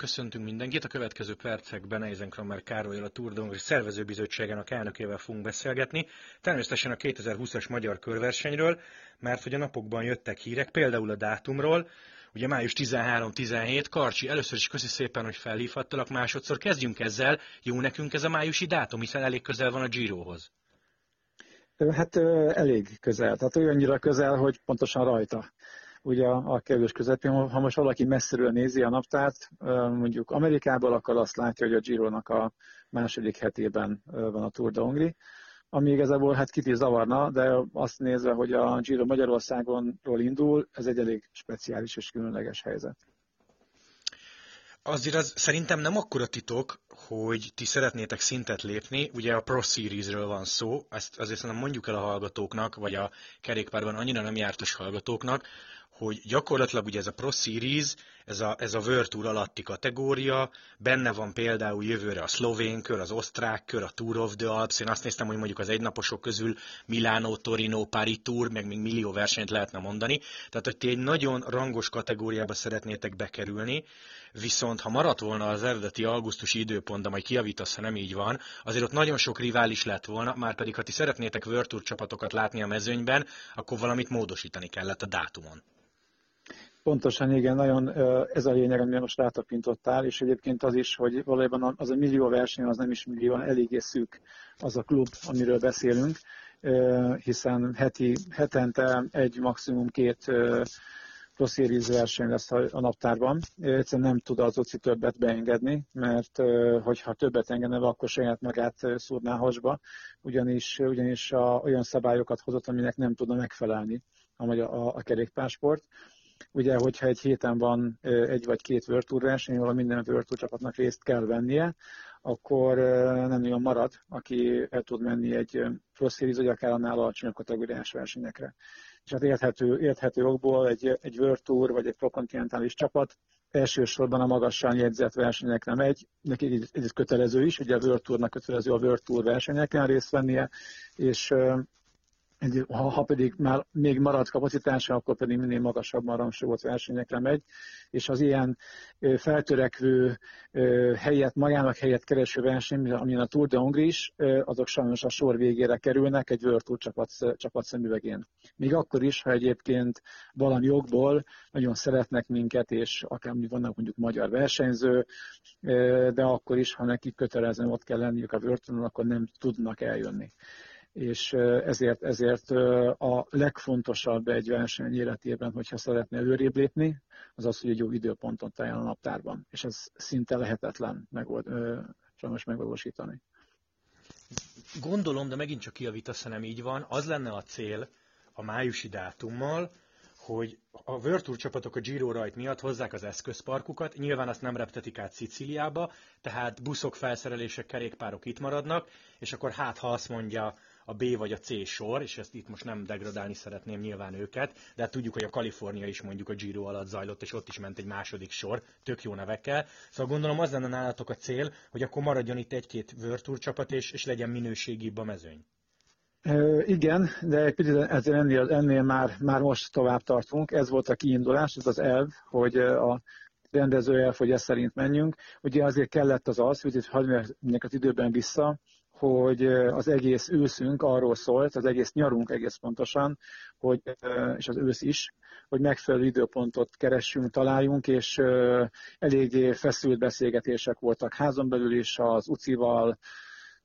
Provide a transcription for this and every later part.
köszöntünk mindenkit. A következő percekben Eisenkramer Károlyal a Tour de szervezőbizottságának elnökével fogunk beszélgetni. Természetesen a 2020-as magyar körversenyről, mert hogy a napokban jöttek hírek, például a dátumról, ugye május 13-17, Karcsi, először is köszi szépen, hogy felhívhattalak, másodszor kezdjünk ezzel, jó nekünk ez a májusi dátum, hiszen elég közel van a Girohoz. Hát elég közel, tehát olyannyira közel, hogy pontosan rajta ugye a, kerülés közepén. Ha most valaki messziről nézi a naptárt, mondjuk Amerikából, akkor azt látja, hogy a Giro-nak a második hetében van a Tour de Hongrie, ami igazából hát kit zavarna, de azt nézve, hogy a Giro Magyarországonról indul, ez egy elég speciális és különleges helyzet. Azért az szerintem nem akkora titok, hogy ti szeretnétek szintet lépni, ugye a Pro Series-ről van szó, ezt azért szerintem mondjuk el a hallgatóknak, vagy a kerékpárban annyira nem jártas hallgatóknak, hogy gyakorlatilag ugye ez a Pro Series, ez a, ez a World Tour alatti kategória, benne van például jövőre a szlovén kör, az osztrák kör, a Tour of the Alps, én azt néztem, hogy mondjuk az egynaposok közül Milano, Torino, Paris Tour, meg még millió versenyt lehetne mondani, tehát hogy ti egy nagyon rangos kategóriába szeretnétek bekerülni, viszont ha maradt volna az eredeti augusztusi időpont, de majd kiavítasz, ha nem így van, azért ott nagyon sok rivális lett volna, már pedig ha ti szeretnétek World Tour csapatokat látni a mezőnyben, akkor valamit módosítani kellett a dátumon. Pontosan igen, nagyon ez a lényeg, amire most rátapintottál, és egyébként az is, hogy valójában az a millió verseny, az nem is millió, eléggé szűk az a klub, amiről beszélünk, hiszen heti, hetente egy, maximum két Series verseny lesz a naptárban. Egyszerűen nem tud az OCI többet beengedni, mert hogyha többet engedne, akkor saját magát szúrná hasba, ugyanis, ugyanis a, olyan szabályokat hozott, aminek nem tudna megfelelni a, a, a kerékpársport. Ugye, hogyha egy héten van egy vagy két World Tour verseny, ahol minden World Tour csapatnak részt kell vennie, akkor nem olyan marad, aki el tud menni egy Pro Series, vagy akár annál alacsonyabb kategóriás versenyekre. És hát érthető, érthető okból egy, egy World Tour, vagy egy prokontinentális csapat elsősorban a magasan jegyzett versenyekre megy, neki egy, egy kötelező is, ugye a World Tournak kötelező a World Tour versenyeken részt vennie, és ha, ha pedig már még marad kapacitása, akkor pedig minél magasabban rangsorolott versenyekre megy, és az ilyen feltörekvő helyet, magának helyet kereső verseny, amilyen a Tour de Hongrie is, azok sajnos a sor végére kerülnek egy World Tour csapat, csapat szemüvegén. Még akkor is, ha egyébként valami jogból nagyon szeretnek minket, és akár vannak mondjuk magyar versenyző, de akkor is, ha nekik kötelezően ott kell lenniük a World Touron, akkor nem tudnak eljönni és ezért, ezért a legfontosabb egy verseny életében, hogyha szeretne előrébb lépni, az az, hogy egy jó időpontot álljon a naptárban, és ez szinte lehetetlen megold, sajnos megvalósítani. Gondolom, de megint csak kiavítasz, ha nem így van, az lenne a cél a májusi dátummal, hogy a World csapatok a Giro rajt miatt hozzák az eszközparkukat, nyilván azt nem reptetik át Szicíliába, tehát buszok, felszerelések, kerékpárok itt maradnak, és akkor hát ha azt mondja a B vagy a C sor, és ezt itt most nem degradálni szeretném nyilván őket, de hát tudjuk, hogy a Kalifornia is mondjuk a Giro alatt zajlott, és ott is ment egy második sor, tök jó nevekkel. Szóval gondolom az lenne nálatok a cél, hogy akkor maradjon itt egy-két World csapat, és, és legyen minőségibb a mezőny. E, igen, de egy picit ezzel ennél, ennél már, már most tovább tartunk. Ez volt a kiindulás, ez az elv, hogy a rendező elv, hogy ezt szerint menjünk. Ugye azért kellett az az, hogy hagyj az időben vissza, hogy az egész őszünk arról szólt, az egész nyarunk egész pontosan, hogy, és az ősz is, hogy megfelelő időpontot keressünk, találjunk, és eléggé feszült beszélgetések voltak házon belül is, az UCI-val,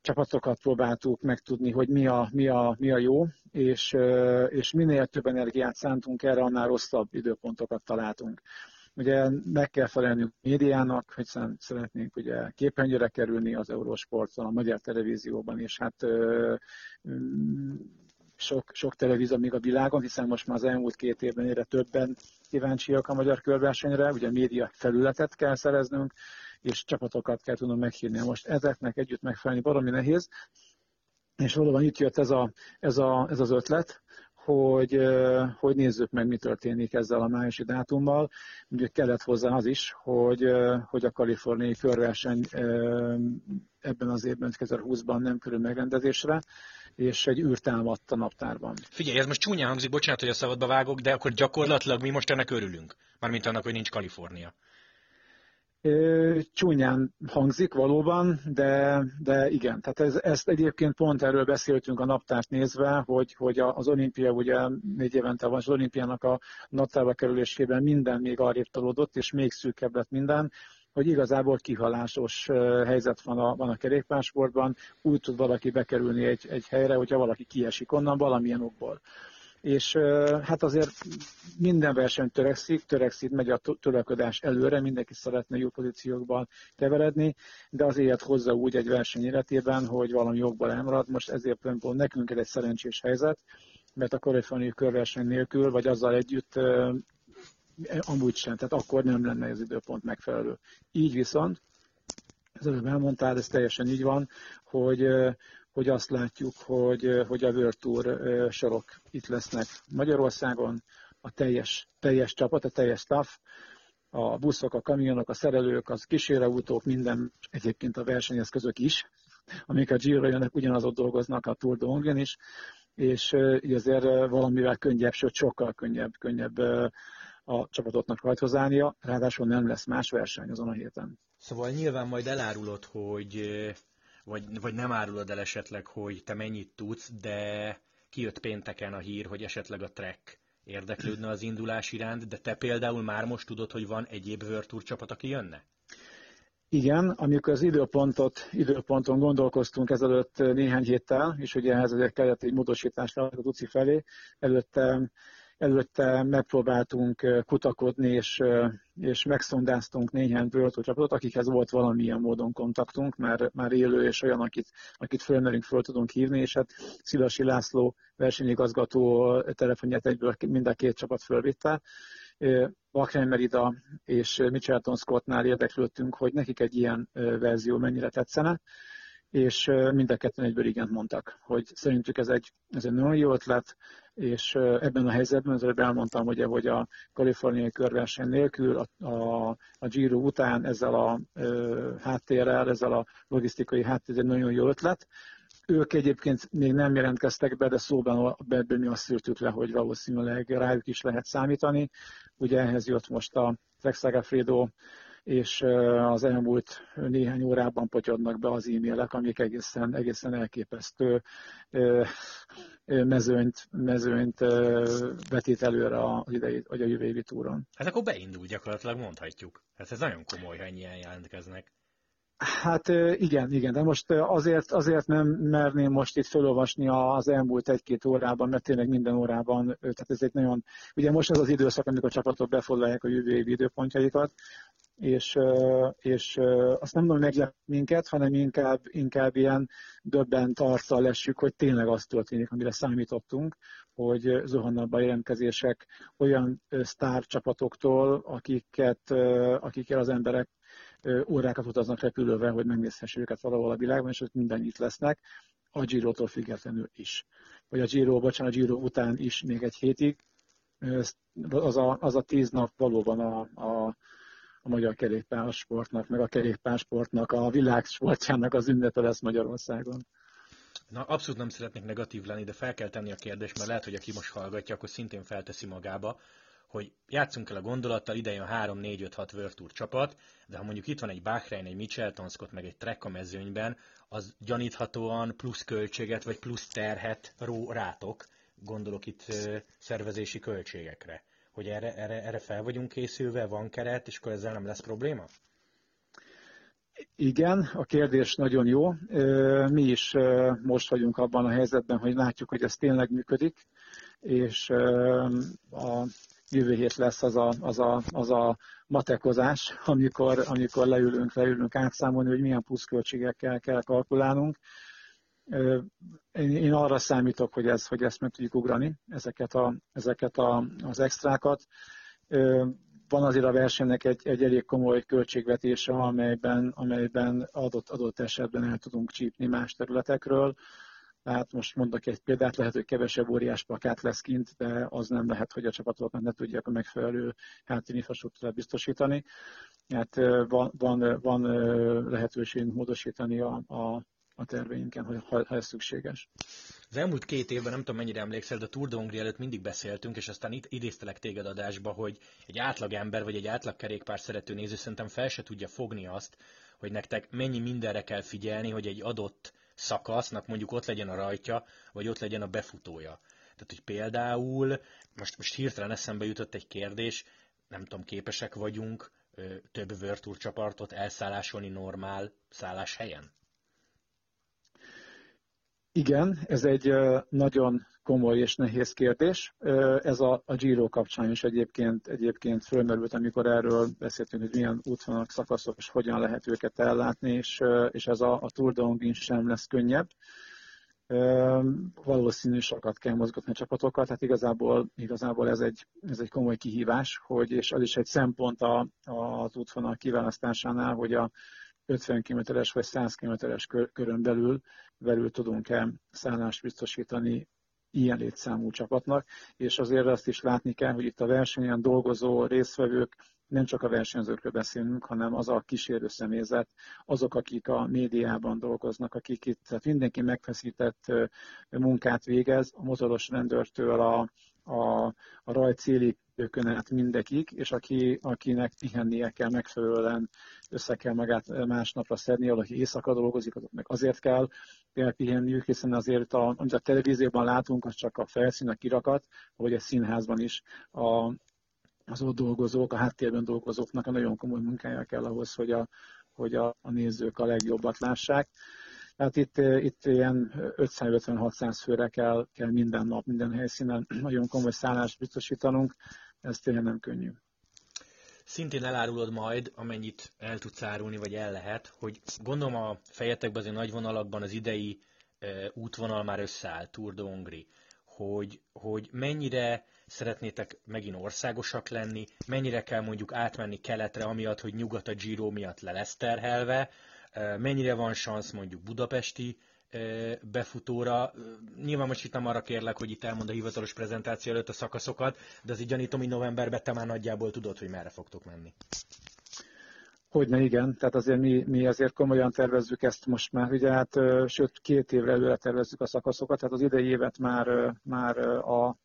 csapatokat próbáltuk megtudni, hogy mi a, mi a, mi a jó, és, és minél több energiát szántunk erre, annál rosszabb időpontokat találtunk. Ugye meg kell felelnünk médiának, hiszen szeretnénk ugye képernyőre kerülni az Eurosporton, a magyar televízióban, és hát ö, sok, sok televízió még a világon, hiszen most már az elmúlt két évben egyre többen kíváncsiak a magyar körversenyre, ugye média felületet kell szereznünk, és csapatokat kell tudnunk meghívni. Most ezeknek együtt megfelelni valami nehéz, és valóban itt jött ez, a, ez, a, ez az ötlet, hogy, hogy nézzük meg, mi történik ezzel a májusi dátummal. Ugye kellett hozzá az is, hogy, hogy a kaliforniai körverseny ebben az évben, 2020-ban nem kerül megrendezésre, és egy űr támadt a naptárban. Figyelj, ez most csúnyán hangzik, bocsánat, hogy a szabadba vágok, de akkor gyakorlatilag mi most ennek örülünk, mármint annak, hogy nincs Kalifornia. Csúnyán hangzik valóban, de, de igen, tehát ez, ezt egyébként pont erről beszéltünk a naptárt nézve, hogy, hogy az olimpia ugye négy évente van, az olimpiának a naptárba kerülésében minden még arrébb tolódott, és még szűkebb lett minden, hogy igazából kihalásos helyzet van a, van a kerékpársportban, úgy tud valaki bekerülni egy, egy helyre, hogyha valaki kiesik onnan valamilyen okból és hát azért minden verseny törekszik, törekszik, megy a töröködás előre, mindenki szeretne jó pozíciókban keveredni, de az élet hozza úgy egy verseny életében, hogy valami jogból elmarad. Most ezért például nekünk egy szerencsés helyzet, mert a kaliforniai körverseny nélkül, vagy azzal együtt amúgy sem, tehát akkor nem lenne az időpont megfelelő. Így viszont, ez előbb elmondtál, ez teljesen így van, hogy hogy azt látjuk, hogy, hogy a World Tour sorok itt lesznek Magyarországon, a teljes, teljes csapat, a teljes staff, a buszok, a kamionok, a szerelők, az kísérőautók, minden, egyébként a versenyeszközök is, amik a Giro jönnek, ugyanazot dolgoznak a Tour de is, és így azért valamivel könnyebb, sőt sokkal könnyebb, könnyebb a csapatoknak rajthozánia, ráadásul nem lesz más verseny azon a héten. Szóval nyilván majd elárulod, hogy vagy, vagy nem árulod el esetleg, hogy te mennyit tudsz, de kijött pénteken a hír, hogy esetleg a Trek érdeklődne az indulás iránt, de te például már most tudod, hogy van egyéb World Tour csapat, aki jönne? Igen, amikor az időpontot, időponton gondolkoztunk ezelőtt néhány héttel, és ugye ehhez azért kellett egy módosítás a UCI felé, előtte Előtte megpróbáltunk kutakodni, és, és megszondáztunk néhány bőrtó akikhez volt valamilyen módon kontaktunk, már, már élő és olyan, akit, akit fölmerünk, föl tudunk hívni, és hát Szilasi László versenyigazgató telefonját egyből mind a két csapat fölvitte. Bahrein Merida és Michelton Scottnál érdeklődtünk, hogy nekik egy ilyen verzió mennyire tetszene, és mind a ketten egyből igent mondtak, hogy szerintük ez egy, ez egy nagyon jó ötlet, és ebben a helyzetben, az elmondtam, ugye, hogy a kaliforniai körverseny nélkül, a, a, a Giro után ezzel a ö, háttérrel, ezzel a logisztikai háttérrel nagyon jó ötlet. Ők egyébként még nem jelentkeztek be, de szóban ebből mi azt szűrtük le, hogy valószínűleg rájuk is lehet számítani. Ugye ehhez jött most a Trexaga Fredo és az elmúlt néhány órában potyodnak be az e-mailek, amik egészen, egészen elképesztő mezőnyt, mezőnyt vetít előre az idei, vagy a jövő évi túron. Hát akkor beindul gyakorlatilag mondhatjuk. Hát ez nagyon komoly, ha ennyien jelentkeznek. Hát igen, igen, de most azért, azért nem merném most itt felolvasni az elmúlt egy-két órában, mert tényleg minden órában, tehát ez egy nagyon, ugye most ez az időszak, amikor a csapatok befoglalják a jövő évi időpontjaikat, és, és azt nem mondom, meglep minket, hanem inkább, inkább ilyen döbbent arccal lessük, hogy tényleg az történik, amire számítottunk, hogy zuhannak a jelentkezések olyan sztárcsapatoktól, akiket, akikkel az emberek órákat utaznak repülővel, hogy megnézhessék őket valahol a világban, és ott minden itt lesznek, a Giro-tól függetlenül is. Vagy a Giro, bocsánat, a Giro után is még egy hétig. Az a, az a tíz nap valóban a, a a magyar kerékpársportnak, meg a kerékpársportnak, a világ sportjának az ünnepe lesz Magyarországon. Na, abszolút nem szeretnék negatív lenni, de fel kell tenni a kérdést, mert lehet, hogy aki most hallgatja, akkor szintén felteszi magába, hogy játszunk el a gondolattal, ide jön 3, 4, 5, 6 World Tour csapat, de ha mondjuk itt van egy Bahrein, egy Michelton Scott, meg egy Trek a mezőnyben, az gyaníthatóan plusz költséget, vagy plusz terhet ró rátok, gondolok itt szervezési költségekre hogy erre, erre, erre fel vagyunk készülve, van keret, és akkor ezzel nem lesz probléma? Igen, a kérdés nagyon jó. Mi is most vagyunk abban a helyzetben, hogy látjuk, hogy ez tényleg működik, és a jövő hét lesz az a, az a, az a matekozás, amikor, amikor leülünk, leülünk átszámolni, hogy milyen pluszköltségekkel kell kalkulálnunk, én arra számítok, hogy, ez, hogy ezt meg tudjuk ugrani, ezeket, a, ezeket a, az extrákat. Van azért a versenynek egy, egy elég komoly költségvetése, amelyben, amelyben adott, adott esetben el tudunk csípni más területekről. Tehát most mondok egy példát, lehet, hogy kevesebb óriás plakát lesz kint, de az nem lehet, hogy a csapatoknak ne tudják a megfelelő háttérinfrastruktúrát biztosítani. Hát van, van, van lehetőség módosítani a, a a terveinken, ha, ha ez szükséges. Az elmúlt két évben, nem tudom mennyire emlékszel, de a Tour de Hongrie előtt mindig beszéltünk, és aztán itt idéztelek téged adásba, hogy egy átlag ember, vagy egy átlag kerékpár szerető néző szerintem fel se tudja fogni azt, hogy nektek mennyi mindenre kell figyelni, hogy egy adott szakasznak mondjuk ott legyen a rajtja, vagy ott legyen a befutója. Tehát, hogy például, most, most hirtelen eszembe jutott egy kérdés, nem tudom, képesek vagyunk több Virtual csapatot elszállásolni normál szállás helyen? Igen, ez egy nagyon komoly és nehéz kérdés. Ez a, a Giro kapcsán is egyébként, egyébként fölmerült, amikor erről beszéltünk, hogy milyen útvonalak, szakaszok, és hogyan lehet őket ellátni, és, és ez a, a Tour de Hongrin sem lesz könnyebb. Valószínű sokat kell mozgatni a csapatokat, tehát igazából, igazából ez, egy, ez egy komoly kihívás, hogy, és az is egy szempont a, a, az útvonal kiválasztásánál, hogy a, 50 km-es vagy 100 km-es körön belül, belül tudunk-e szállást biztosítani ilyen létszámú csapatnak, és azért azt is látni kell, hogy itt a versenyen dolgozó résztvevők nem csak a versenyzőkről beszélünk, hanem az a kísérő személyzet, azok, akik a médiában dolgoznak, akik itt, tehát mindenki megfeszített munkát végez, a motoros rendőrtől a, a, a rajcéli őkön át mindekig, és aki, akinek pihennie kell megfelelően, össze kell magát másnapra szedni, valaki éjszaka dolgozik, azoknak azért kell, kell pihenniük, hiszen azért, a, amit a televízióban látunk, az csak a felszín, a kirakat, vagy a színházban is a, az ott dolgozók, a háttérben dolgozóknak a nagyon komoly munkája kell ahhoz, hogy a, hogy a, a nézők a legjobbat lássák. Tehát itt, itt ilyen 550-600 főre kell, kell minden nap, minden helyszínen nagyon komoly szállást biztosítanunk, ez tényleg nem könnyű. Szintén elárulod majd, amennyit el tudsz árulni, vagy el lehet, hogy gondolom a fejetekben azért nagy vonalakban az idei e, útvonal már összeáll, Tour de Hongri, hogy, hogy mennyire szeretnétek megint országosak lenni, mennyire kell mondjuk átmenni keletre, amiatt, hogy nyugat a Giro miatt le lesz terhelve, mennyire van szansz mondjuk budapesti befutóra. Nyilván most itt nem arra kérlek, hogy itt elmond a hivatalos prezentáció előtt a szakaszokat, de az így gyanítom, hogy novemberben te már nagyjából tudod, hogy merre fogtok menni. Hogyne, igen. Tehát azért mi, mi azért komolyan tervezzük ezt most már, ugye hát, sőt, két évre előre tervezzük a szakaszokat, tehát az idei évet már, már a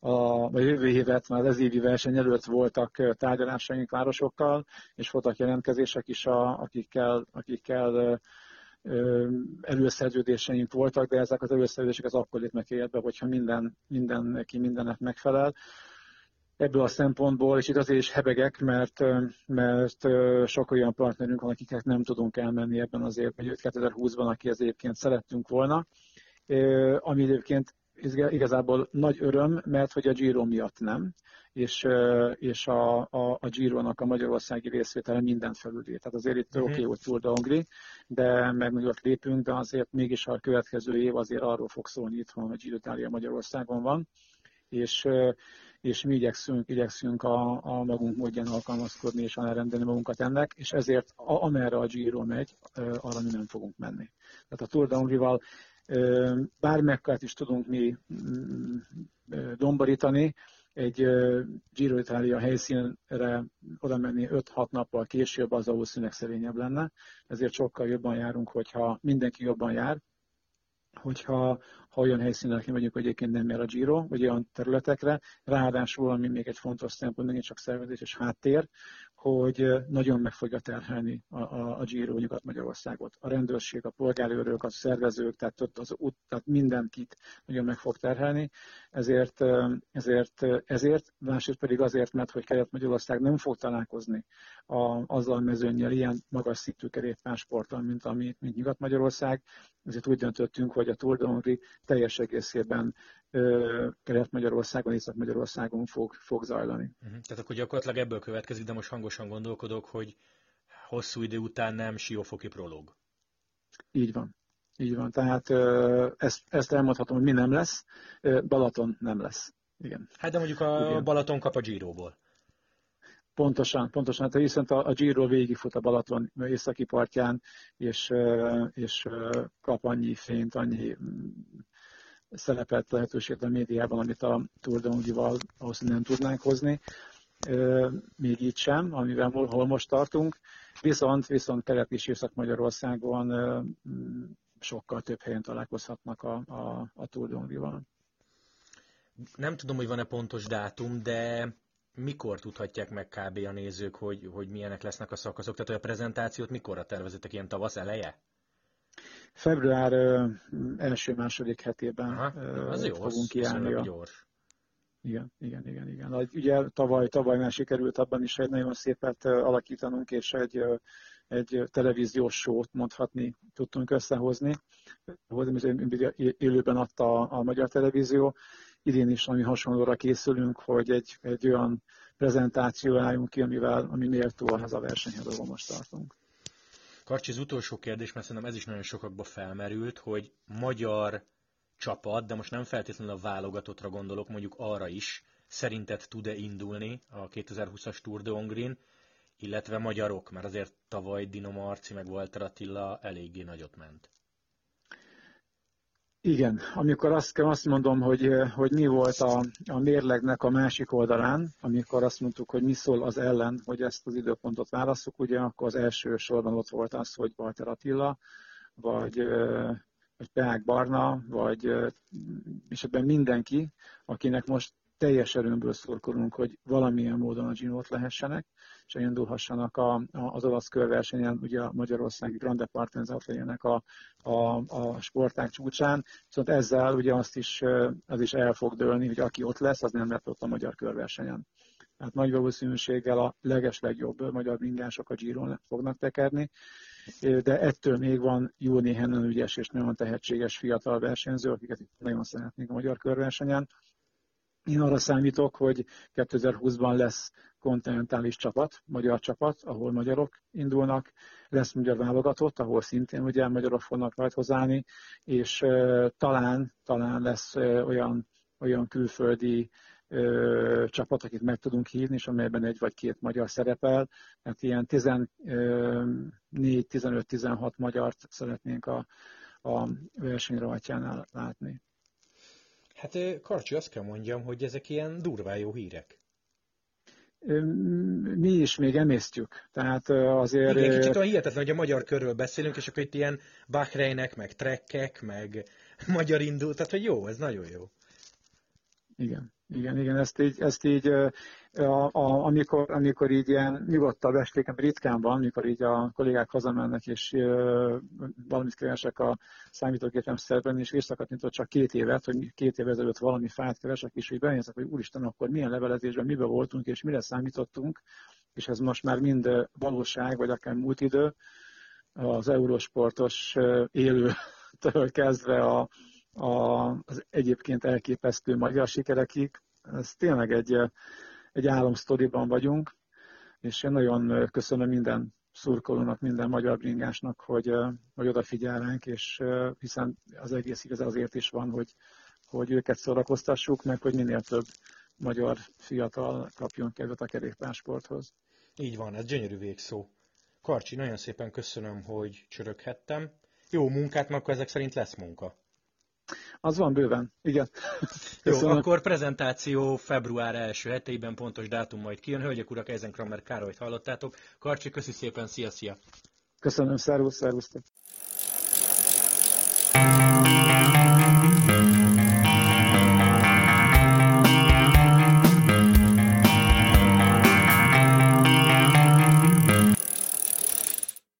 a, a jövő évet már az évi verseny előtt voltak tárgyalásaink városokkal, és voltak jelentkezések is, a, akikkel, akikkel előszerződéseink voltak, de ezek az előszerződések az akkor lépnek életbe, hogyha minden, mindenki mindennek megfelel. Ebből a szempontból, és itt azért is hebegek, mert, mert sok olyan partnerünk van, akiket nem tudunk elmenni ebben az évben, 2020-ban, aki az egyébként szerettünk volna, ami egyébként igazából nagy öröm, mert hogy a Giro miatt nem, és, és a, a, a Giro-nak a magyarországi részvétele mindent felüli. Tehát azért itt uh-huh. oké, hogy Tour de Hongri, de meg nagyot lépünk, de azért mégis a következő év azért arról fog szólni itthon, hogy Giro Italia Magyarországon van, és, és mi igyekszünk, igyekszünk a, a magunk módján alkalmazkodni és alárendelni magunkat ennek, és ezért a, amerre a Giro megy, arra mi nem fogunk menni. Tehát a Tour de Hongrival bármekkát is tudunk mi mm, domborítani, egy Giro Italia helyszínre oda menni 5-6 nappal később, az valószínűleg szerényebb lenne. Ezért sokkal jobban járunk, hogyha mindenki jobban jár, hogyha ha olyan helyszínekre megyünk, hogy egyébként nem jár a Giro, vagy olyan területekre. Ráadásul, ami még egy fontos szempont, megint csak szervezés és háttér, hogy nagyon meg fogja terhelni a, a, a Giro Nyugat-Magyarországot. A rendőrség, a polgárőrök, a szervezők, tehát, ott az út, tehát mindenkit nagyon meg fog terhelni. Ezért, ezért, ezért, másrészt pedig azért, mert hogy Kelet-Magyarország nem fog találkozni a, azzal a mezőnyel ilyen magas szintű kerékpársporttal, mint, ami, mint Nyugat-Magyarország. Ezért úgy döntöttünk, hogy a Tour teljes egészében Kelet-Magyarországon, Észak-Magyarországon fog, fog zajlani. Uh-huh. Tehát akkor gyakorlatilag ebből következik, de most hangosan gondolkodok, hogy hosszú idő után nem siófoki prológ. Így van. Így van. Tehát ezt, ezt elmondhatom, hogy mi nem lesz. Balaton nem lesz. Igen. Hát de mondjuk a Igen. Balaton kap a Giroból. Pontosan, pontosan. Hát viszont a, a Giro végigfut a Balaton északi partján, és, és kap annyi fényt, annyi szerepet, lehetőséget a médiában, amit a Tour de Hongrival ahhoz nem tudnánk hozni. Még így sem, amivel hol most tartunk. Viszont, viszont Kelet és Észak-Magyarországon sokkal több helyen találkozhatnak a, a, a Tour de Nem tudom, hogy van-e pontos dátum, de mikor tudhatják meg kb. a nézők, hogy, hogy milyenek lesznek a szakaszok? Tehát, a prezentációt mikorra tervezitek, ilyen tavasz eleje? Február első-második hetében Aha, az jó, fogunk az, kiállni. Az gyors. Igen, igen, igen, igen. Ugye tavaly, tavaly már sikerült abban is egy nagyon szépet alakítanunk, és egy, egy televíziós sót mondhatni tudtunk összehozni. Élőben adta a, a magyar televízió. Idén is ami hasonlóra készülünk, hogy egy, egy olyan prezentáció álljunk ki, amivel, ami méltó az a versenyhez, ahol most tartunk. Karcsi, az utolsó kérdés, mert szerintem ez is nagyon sokakba felmerült, hogy magyar csapat, de most nem feltétlenül a válogatottra gondolok, mondjuk arra is, szerinted tud-e indulni a 2020-as Tour de Hongrin, illetve magyarok, mert azért tavaly Dino Marci meg Walter Attila eléggé nagyot ment. Igen, amikor azt, azt mondom, hogy, hogy mi volt a, a mérlegnek a másik oldalán, amikor azt mondtuk, hogy mi szól az ellen, hogy ezt az időpontot válaszuk, ugye akkor az első sorban ott volt az, hogy Walter Attila, vagy vagy Peák Barna, vagy és ebben mindenki, akinek most teljes erőmből szorkolunk, hogy valamilyen módon a Ginót lehessenek, és elindulhassanak a, a, az olasz körversenyen, ugye a Magyarországi Grande Partenza legyenek a, a, a sporták csúcsán, viszont ezzel ugye azt is, az is el fog dőlni, hogy aki ott lesz, az nem lett ott a magyar körversenyen. Tehát nagy valószínűséggel a leges legjobb magyar bringások a Giron fognak tekerni, de ettől még van jó néhány ügyes és nagyon tehetséges fiatal versenyző, akiket nagyon szeretnék a magyar körversenyen. Én arra számítok, hogy 2020-ban lesz kontinentális csapat, magyar csapat, ahol magyarok indulnak, lesz magyar válogatott, ahol szintén ugye magyarok fognak rajthoz állni, és uh, talán, talán lesz uh, olyan, olyan külföldi ö, csapat, akit meg tudunk hívni, és amelyben egy vagy két magyar szerepel. Tehát ilyen 14-15-16 magyart szeretnénk a, a versenyrajtjánál látni. Hát Karcsi, azt kell mondjam, hogy ezek ilyen durvá jó hírek. Mi is még emésztjük. Tehát azért... Igen, kicsit olyan hihetetlen, hogy a magyar körről beszélünk, és akkor itt ilyen Bahreinek, meg trekkek, meg magyar indul, tehát hogy jó, ez nagyon jó. Igen. Igen, igen, ezt így, ezt így a, a, amikor, amikor így ilyen nyugodtabb estéken, ritkán van, amikor így a kollégák hazamennek, és uh, valamit keresek a számítógépem szerben, és írszakot nyitott csak két évet, hogy két év ezelőtt valami fájt keresek, és így benézek, hogy úristen, akkor milyen levelezésben miben voltunk, és mire számítottunk, és ez most már mind valóság, vagy akár múlt idő, az eurósportos élőtől kezdve a, az egyébként elképesztő magyar sikerekig. Ez tényleg egy, egy álomsztoriban vagyunk, és én nagyon köszönöm minden szurkolónak, minden magyar bringásnak, hogy, hogy odafigyel ránk, és hiszen az egész igaz azért is van, hogy, hogy őket szórakoztassuk, meg hogy minél több magyar fiatal kapjon kedvet a kerékpársporthoz. Így van, ez gyönyörű végszó. Karcsi, nagyon szépen köszönöm, hogy csöröghettem. Jó munkát, mert akkor ezek szerint lesz munka. Az van bőven, igen. Jó, akkor prezentáció február első hetében pontos dátum majd kijön. Hölgyek, urak, ezen Kramer Károlyt hallottátok. Karcsi, köszi szépen, szia, szia! Köszönöm, szervusz, szervusztok!